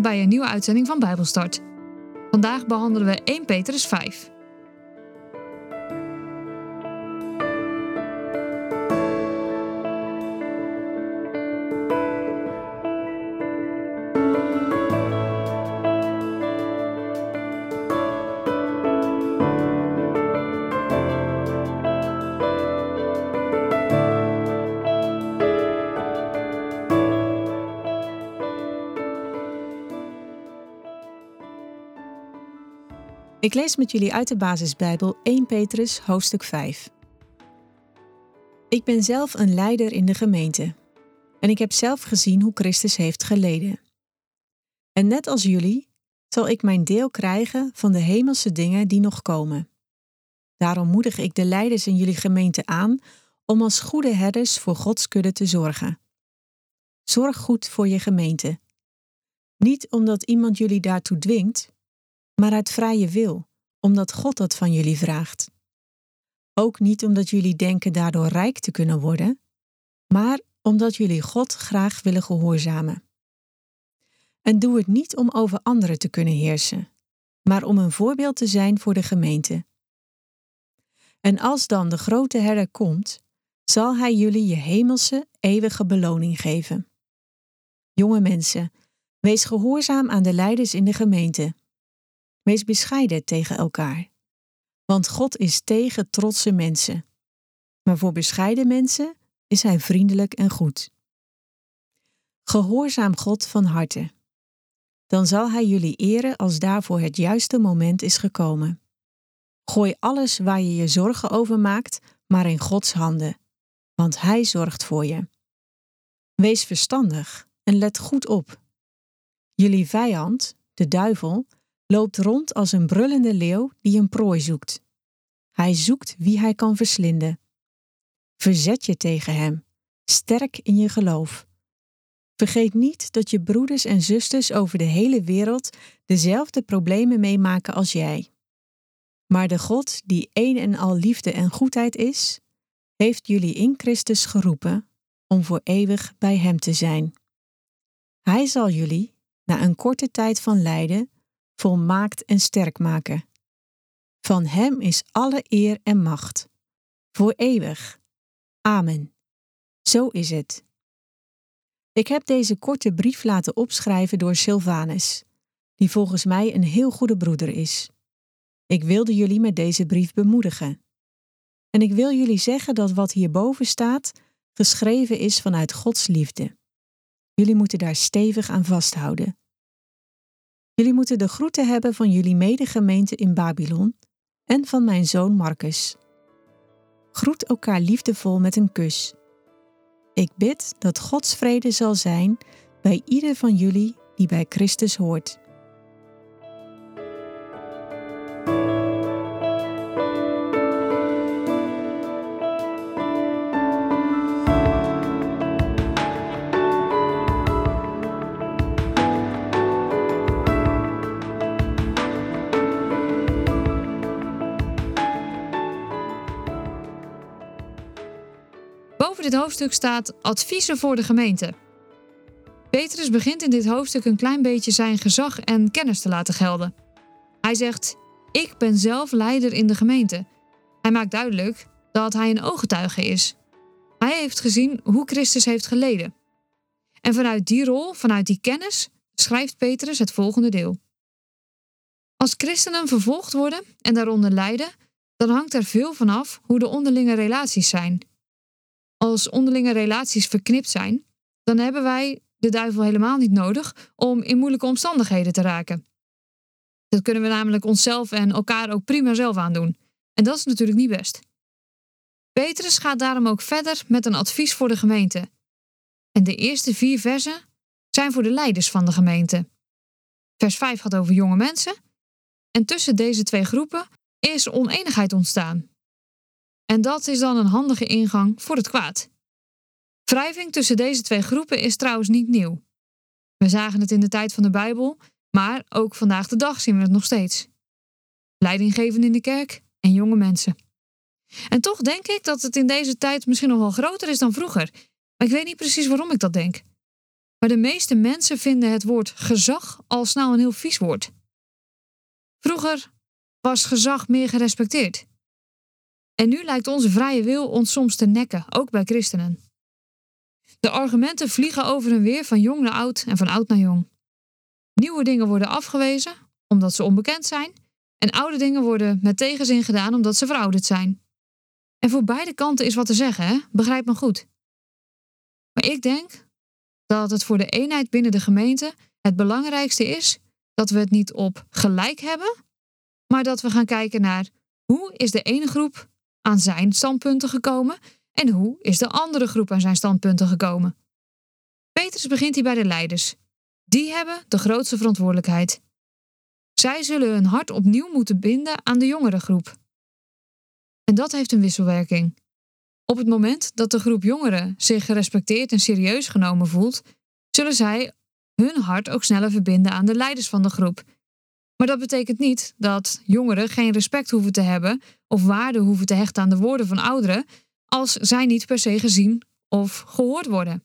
bij een nieuwe uitzending van Bijbelstart. Vandaag behandelen we 1 Petrus 5. Ik lees met jullie uit de basisbijbel 1 Petrus hoofdstuk 5. Ik ben zelf een leider in de gemeente en ik heb zelf gezien hoe Christus heeft geleden. En net als jullie zal ik mijn deel krijgen van de hemelse dingen die nog komen. Daarom moedig ik de leiders in jullie gemeente aan om als goede herders voor Gods kudde te zorgen. Zorg goed voor je gemeente. Niet omdat iemand jullie daartoe dwingt, maar uit vrije wil, omdat God dat van jullie vraagt. Ook niet omdat jullie denken daardoor rijk te kunnen worden, maar omdat jullie God graag willen gehoorzamen. En doe het niet om over anderen te kunnen heersen, maar om een voorbeeld te zijn voor de gemeente. En als dan de grote herder komt, zal hij jullie je hemelse, eeuwige beloning geven. Jonge mensen, wees gehoorzaam aan de leiders in de gemeente Wees bescheiden tegen elkaar. Want God is tegen trotse mensen. Maar voor bescheiden mensen is Hij vriendelijk en goed. Gehoorzaam God van harte. Dan zal Hij jullie eren als daarvoor het juiste moment is gekomen. Gooi alles waar je je zorgen over maakt, maar in Gods handen, want Hij zorgt voor je. Wees verstandig en let goed op. Jullie vijand, de duivel, loopt rond als een brullende leeuw die een prooi zoekt. Hij zoekt wie hij kan verslinden. Verzet je tegen hem, sterk in je geloof. Vergeet niet dat je broeders en zusters over de hele wereld dezelfde problemen meemaken als jij. Maar de God, die één en al liefde en goedheid is, heeft jullie in Christus geroepen om voor eeuwig bij Hem te zijn. Hij zal jullie, na een korte tijd van lijden, volmaakt en sterk maken. Van Hem is alle eer en macht, voor eeuwig. Amen. Zo is het. Ik heb deze korte brief laten opschrijven door Sylvanus, die volgens mij een heel goede broeder is. Ik wilde jullie met deze brief bemoedigen. En ik wil jullie zeggen dat wat hierboven staat, geschreven is vanuit Gods liefde. Jullie moeten daar stevig aan vasthouden. Jullie moeten de groeten hebben van jullie medegemeente in Babylon en van mijn zoon Marcus. Groet elkaar liefdevol met een kus. Ik bid dat Gods vrede zal zijn bij ieder van jullie die bij Christus hoort. Dit hoofdstuk staat adviezen voor de gemeente. Petrus begint in dit hoofdstuk een klein beetje zijn gezag en kennis te laten gelden. Hij zegt: Ik ben zelf leider in de gemeente. Hij maakt duidelijk dat hij een ooggetuige is. Hij heeft gezien hoe Christus heeft geleden. En vanuit die rol, vanuit die kennis, schrijft Petrus het volgende deel. Als christenen vervolgd worden en daaronder lijden, dan hangt er veel van af hoe de onderlinge relaties zijn als onderlinge relaties verknipt zijn, dan hebben wij de duivel helemaal niet nodig om in moeilijke omstandigheden te raken. Dat kunnen we namelijk onszelf en elkaar ook prima zelf aandoen. En dat is natuurlijk niet best. Petrus gaat daarom ook verder met een advies voor de gemeente. En de eerste vier versen zijn voor de leiders van de gemeente. Vers 5 gaat over jonge mensen. En tussen deze twee groepen is oneenigheid ontstaan. En dat is dan een handige ingang voor het kwaad. Wrijving tussen deze twee groepen is trouwens niet nieuw. We zagen het in de tijd van de Bijbel, maar ook vandaag de dag zien we het nog steeds. Leidinggevenden in de kerk en jonge mensen. En toch denk ik dat het in deze tijd misschien nog wel groter is dan vroeger. Maar ik weet niet precies waarom ik dat denk. Maar de meeste mensen vinden het woord gezag al snel een heel vies woord. Vroeger was gezag meer gerespecteerd. En nu lijkt onze vrije wil ons soms te nekken, ook bij christenen. De argumenten vliegen over en weer van jong naar oud en van oud naar jong. Nieuwe dingen worden afgewezen omdat ze onbekend zijn, en oude dingen worden met tegenzin gedaan omdat ze verouderd zijn. En voor beide kanten is wat te zeggen, hè? begrijp me goed. Maar ik denk dat het voor de eenheid binnen de gemeente het belangrijkste is dat we het niet op gelijk hebben, maar dat we gaan kijken naar hoe is de ene groep aan zijn standpunten gekomen en hoe is de andere groep aan zijn standpunten gekomen. Petrus begint hier bij de leiders. Die hebben de grootste verantwoordelijkheid. Zij zullen hun hart opnieuw moeten binden aan de jongere groep. En dat heeft een wisselwerking. Op het moment dat de groep jongeren zich gerespecteerd en serieus genomen voelt, zullen zij hun hart ook sneller verbinden aan de leiders van de groep. Maar dat betekent niet dat jongeren geen respect hoeven te hebben of waarde hoeven te hechten aan de woorden van ouderen als zij niet per se gezien of gehoord worden.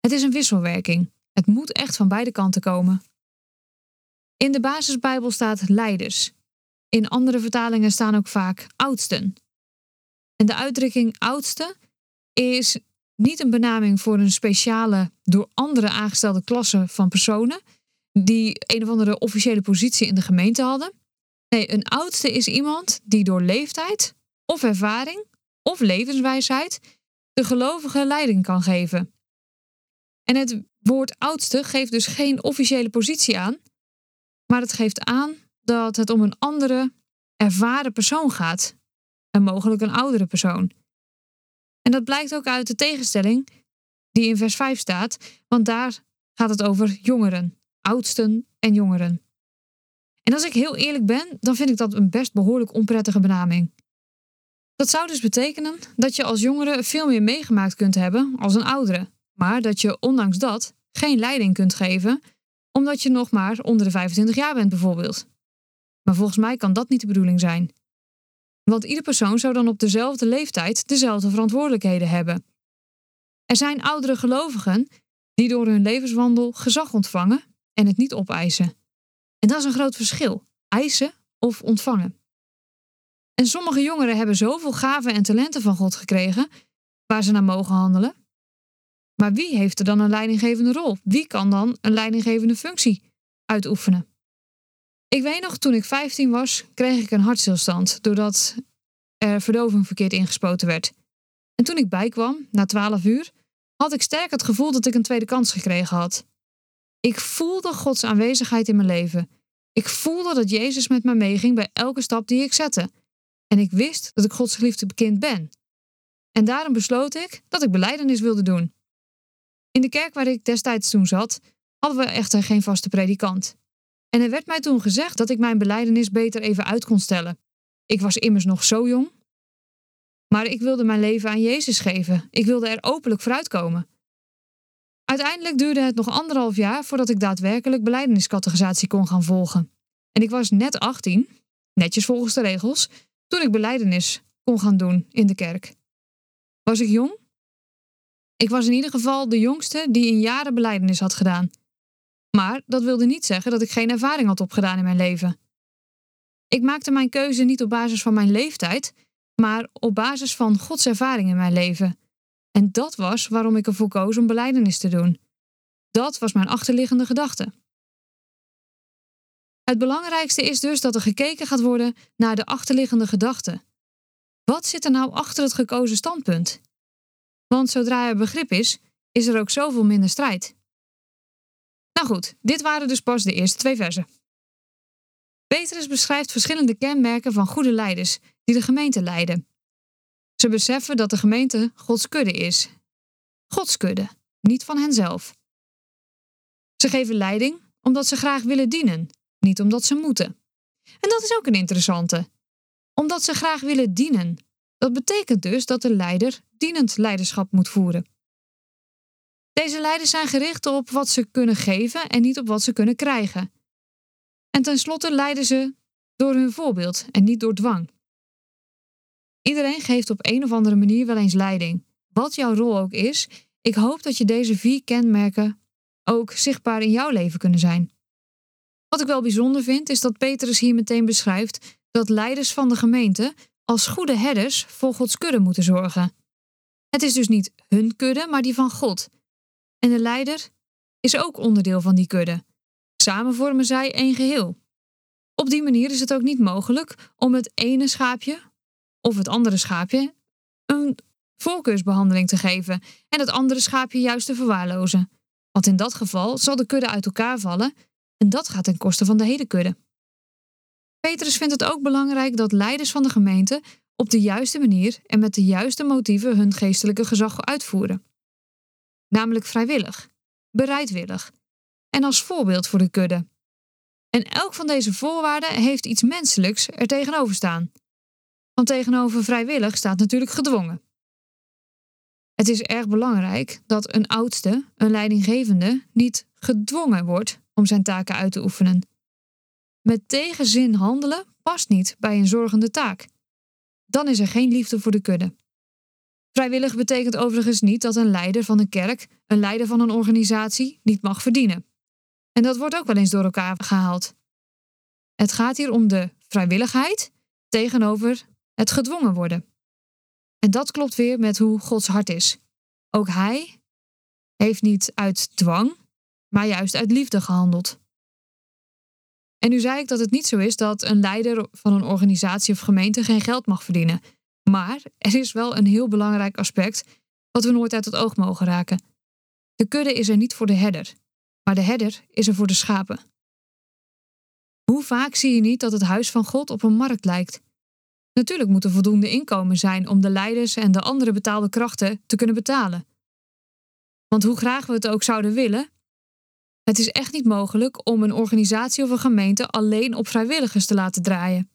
Het is een wisselwerking. Het moet echt van beide kanten komen. In de basisbijbel staat leiders. In andere vertalingen staan ook vaak oudsten. En de uitdrukking oudste is niet een benaming voor een speciale, door anderen aangestelde klasse van personen die een of andere officiële positie in de gemeente hadden. Nee, een oudste is iemand die door leeftijd of ervaring of levenswijsheid de gelovige leiding kan geven. En het woord oudste geeft dus geen officiële positie aan, maar het geeft aan dat het om een andere, ervaren persoon gaat en mogelijk een oudere persoon. En dat blijkt ook uit de tegenstelling die in vers 5 staat, want daar gaat het over jongeren, oudsten en jongeren. En als ik heel eerlijk ben, dan vind ik dat een best behoorlijk onprettige benaming. Dat zou dus betekenen dat je als jongere veel meer meegemaakt kunt hebben als een oudere, maar dat je ondanks dat geen leiding kunt geven, omdat je nog maar onder de 25 jaar bent bijvoorbeeld. Maar volgens mij kan dat niet de bedoeling zijn. Want ieder persoon zou dan op dezelfde leeftijd dezelfde verantwoordelijkheden hebben. Er zijn oudere gelovigen die door hun levenswandel gezag ontvangen en het niet opeisen. En dat is een groot verschil: eisen of ontvangen. En sommige jongeren hebben zoveel gaven en talenten van God gekregen waar ze naar mogen handelen. Maar wie heeft er dan een leidinggevende rol? Wie kan dan een leidinggevende functie uitoefenen? Ik weet nog, toen ik 15 was, kreeg ik een hartstilstand doordat er verdoving verkeerd ingespoten werd. En toen ik bijkwam, na 12 uur, had ik sterk het gevoel dat ik een tweede kans gekregen had. Ik voelde Gods aanwezigheid in mijn leven. Ik voelde dat Jezus met me meeging bij elke stap die ik zette. En ik wist dat ik Gods geliefde kind ben. En daarom besloot ik dat ik beleidenis wilde doen. In de kerk waar ik destijds toen zat, hadden we echter geen vaste predikant. En er werd mij toen gezegd dat ik mijn beleidenis beter even uit kon stellen. Ik was immers nog zo jong. Maar ik wilde mijn leven aan Jezus geven. Ik wilde er openlijk vooruitkomen. Uiteindelijk duurde het nog anderhalf jaar voordat ik daadwerkelijk beleideniscategorisatie kon gaan volgen. En ik was net 18, netjes volgens de regels, toen ik beleidenis kon gaan doen in de kerk. Was ik jong? Ik was in ieder geval de jongste die in jaren beleidenis had gedaan. Maar dat wilde niet zeggen dat ik geen ervaring had opgedaan in mijn leven. Ik maakte mijn keuze niet op basis van mijn leeftijd, maar op basis van Gods ervaring in mijn leven. En dat was waarom ik ervoor koos om beleidenis te doen. Dat was mijn achterliggende gedachte. Het belangrijkste is dus dat er gekeken gaat worden naar de achterliggende gedachte. Wat zit er nou achter het gekozen standpunt? Want zodra er begrip is, is er ook zoveel minder strijd. Nou goed, dit waren dus pas de eerste twee versen. Petrus beschrijft verschillende kenmerken van goede leiders die de gemeente leiden. Ze beseffen dat de gemeente Gods kudde is. Gods kudde, niet van henzelf. Ze geven leiding omdat ze graag willen dienen, niet omdat ze moeten. En dat is ook een interessante. Omdat ze graag willen dienen. Dat betekent dus dat de leider dienend leiderschap moet voeren. Deze leiders zijn gericht op wat ze kunnen geven en niet op wat ze kunnen krijgen. En tenslotte leiden ze door hun voorbeeld en niet door dwang. Iedereen geeft op een of andere manier wel eens leiding. Wat jouw rol ook is, ik hoop dat je deze vier kenmerken ook zichtbaar in jouw leven kunnen zijn. Wat ik wel bijzonder vind, is dat Petrus hier meteen beschrijft dat leiders van de gemeente als goede herders voor Gods kudde moeten zorgen. Het is dus niet hun kudde, maar die van God. En de leider is ook onderdeel van die kudde. Samen vormen zij één geheel. Op die manier is het ook niet mogelijk om het ene schaapje of het andere schaapje een voorkeursbehandeling te geven en het andere schaapje juist te verwaarlozen. Want in dat geval zal de kudde uit elkaar vallen en dat gaat ten koste van de hele kudde. Petrus vindt het ook belangrijk dat leiders van de gemeente op de juiste manier en met de juiste motieven hun geestelijke gezag uitvoeren. Namelijk vrijwillig, bereidwillig en als voorbeeld voor de kudde. En elk van deze voorwaarden heeft iets menselijks er tegenover staan. Want tegenover vrijwillig staat natuurlijk gedwongen. Het is erg belangrijk dat een oudste, een leidinggevende, niet gedwongen wordt om zijn taken uit te oefenen. Met tegenzin handelen past niet bij een zorgende taak. Dan is er geen liefde voor de kudde. Vrijwillig betekent overigens niet dat een leider van een kerk, een leider van een organisatie, niet mag verdienen. En dat wordt ook wel eens door elkaar gehaald. Het gaat hier om de vrijwilligheid tegenover het gedwongen worden. En dat klopt weer met hoe Gods hart is. Ook Hij heeft niet uit dwang, maar juist uit liefde gehandeld. En nu zei ik dat het niet zo is dat een leider van een organisatie of gemeente geen geld mag verdienen. Maar er is wel een heel belangrijk aspect wat we nooit uit het oog mogen raken. De kudde is er niet voor de herder, maar de herder is er voor de schapen. Hoe vaak zie je niet dat het huis van God op een markt lijkt? Natuurlijk moet er voldoende inkomen zijn om de leiders en de andere betaalde krachten te kunnen betalen. Want hoe graag we het ook zouden willen, het is echt niet mogelijk om een organisatie of een gemeente alleen op vrijwilligers te laten draaien.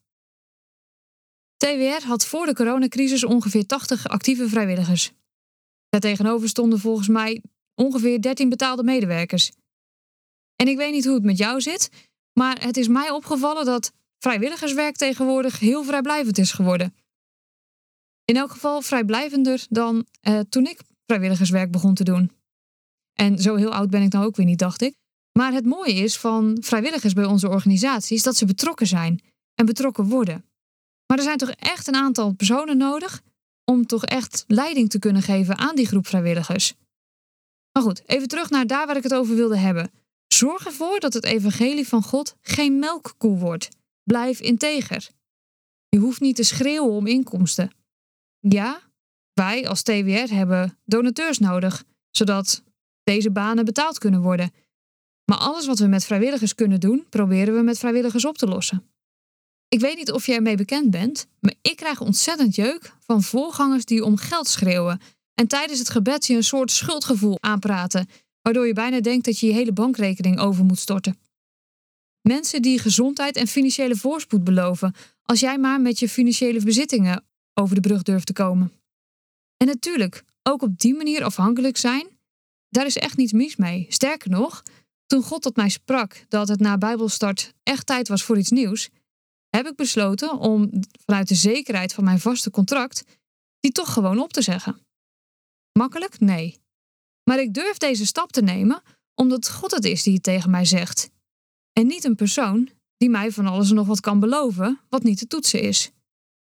TWR had voor de coronacrisis ongeveer 80 actieve vrijwilligers. Daartegenover stonden volgens mij ongeveer 13 betaalde medewerkers. En ik weet niet hoe het met jou zit, maar het is mij opgevallen dat vrijwilligerswerk tegenwoordig heel vrijblijvend is geworden. In elk geval vrijblijvender dan eh, toen ik vrijwilligerswerk begon te doen. En zo heel oud ben ik nou ook weer niet, dacht ik. Maar het mooie is van vrijwilligers bij onze organisaties dat ze betrokken zijn en betrokken worden. Maar er zijn toch echt een aantal personen nodig om toch echt leiding te kunnen geven aan die groep vrijwilligers. Maar goed, even terug naar daar waar ik het over wilde hebben. Zorg ervoor dat het evangelie van God geen melkkoe wordt. Blijf integer. Je hoeft niet te schreeuwen om inkomsten. Ja, wij als TWR hebben donateurs nodig, zodat deze banen betaald kunnen worden. Maar alles wat we met vrijwilligers kunnen doen, proberen we met vrijwilligers op te lossen. Ik weet niet of je ermee bekend bent, maar ik krijg ontzettend jeuk van voorgangers die om geld schreeuwen en tijdens het gebed je een soort schuldgevoel aanpraten, waardoor je bijna denkt dat je je hele bankrekening over moet storten. Mensen die gezondheid en financiële voorspoed beloven, als jij maar met je financiële bezittingen over de brug durft te komen. En natuurlijk, ook op die manier afhankelijk zijn, daar is echt niets mis mee. Sterker nog, toen God tot mij sprak dat het na Bijbelstart echt tijd was voor iets nieuws, heb ik besloten om vanuit de zekerheid van mijn vaste contract die toch gewoon op te zeggen. Makkelijk? Nee. Maar ik durf deze stap te nemen omdat God het is die het tegen mij zegt. En niet een persoon die mij van alles en nog wat kan beloven wat niet te toetsen is.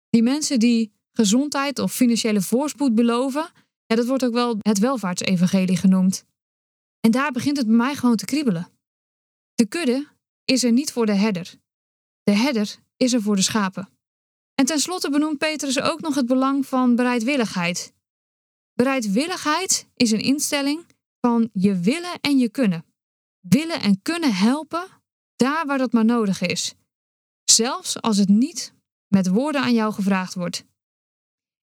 Die mensen die gezondheid of financiële voorspoed beloven, ja, dat wordt ook wel het welvaartsevangelie genoemd. En daar begint het bij mij gewoon te kriebelen. De kudde is er niet voor de herder. De herder is er voor de schapen. En tenslotte benoemt Petrus ook nog het belang van bereidwilligheid. Bereidwilligheid is een instelling van je willen en je kunnen. Willen en kunnen helpen daar waar dat maar nodig is. Zelfs als het niet met woorden aan jou gevraagd wordt.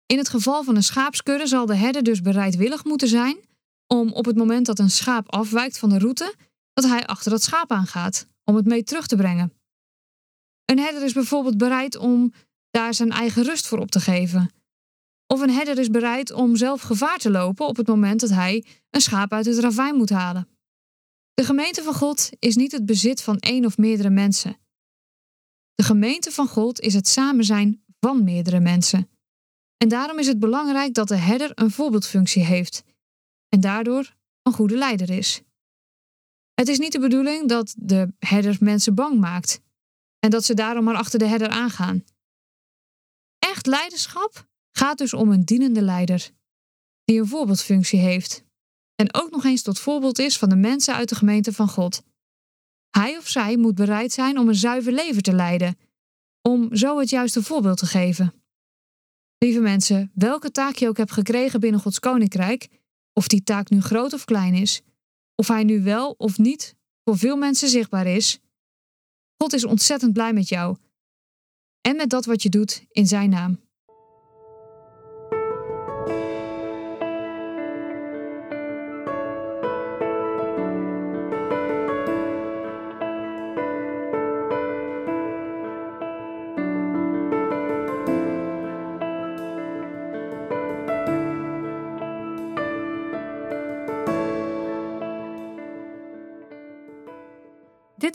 In het geval van een schaapskudde zal de herder dus bereidwillig moeten zijn om op het moment dat een schaap afwijkt van de route, dat hij achter dat schaap aangaat om het mee terug te brengen. Een herder is bijvoorbeeld bereid om daar zijn eigen rust voor op te geven. Of een herder is bereid om zelf gevaar te lopen op het moment dat hij een schaap uit het ravijn moet halen. De gemeente van God is niet het bezit van één of meerdere mensen. De gemeente van God is het samen zijn van meerdere mensen. En daarom is het belangrijk dat de herder een voorbeeldfunctie heeft en daardoor een goede leider is. Het is niet de bedoeling dat de herder mensen bang maakt en dat ze daarom maar achter de herder aangaan. Echt leiderschap gaat dus om een dienende leider die een voorbeeldfunctie heeft en ook nog eens tot voorbeeld is van de mensen uit de gemeente van God. Hij of zij moet bereid zijn om een zuiver leven te leiden, om zo het juiste voorbeeld te geven. Lieve mensen, welke taak je ook hebt gekregen binnen Gods koninkrijk, of die taak nu groot of klein is, of hij nu wel of niet voor veel mensen zichtbaar is, God is ontzettend blij met jou en met dat wat je doet in Zijn naam.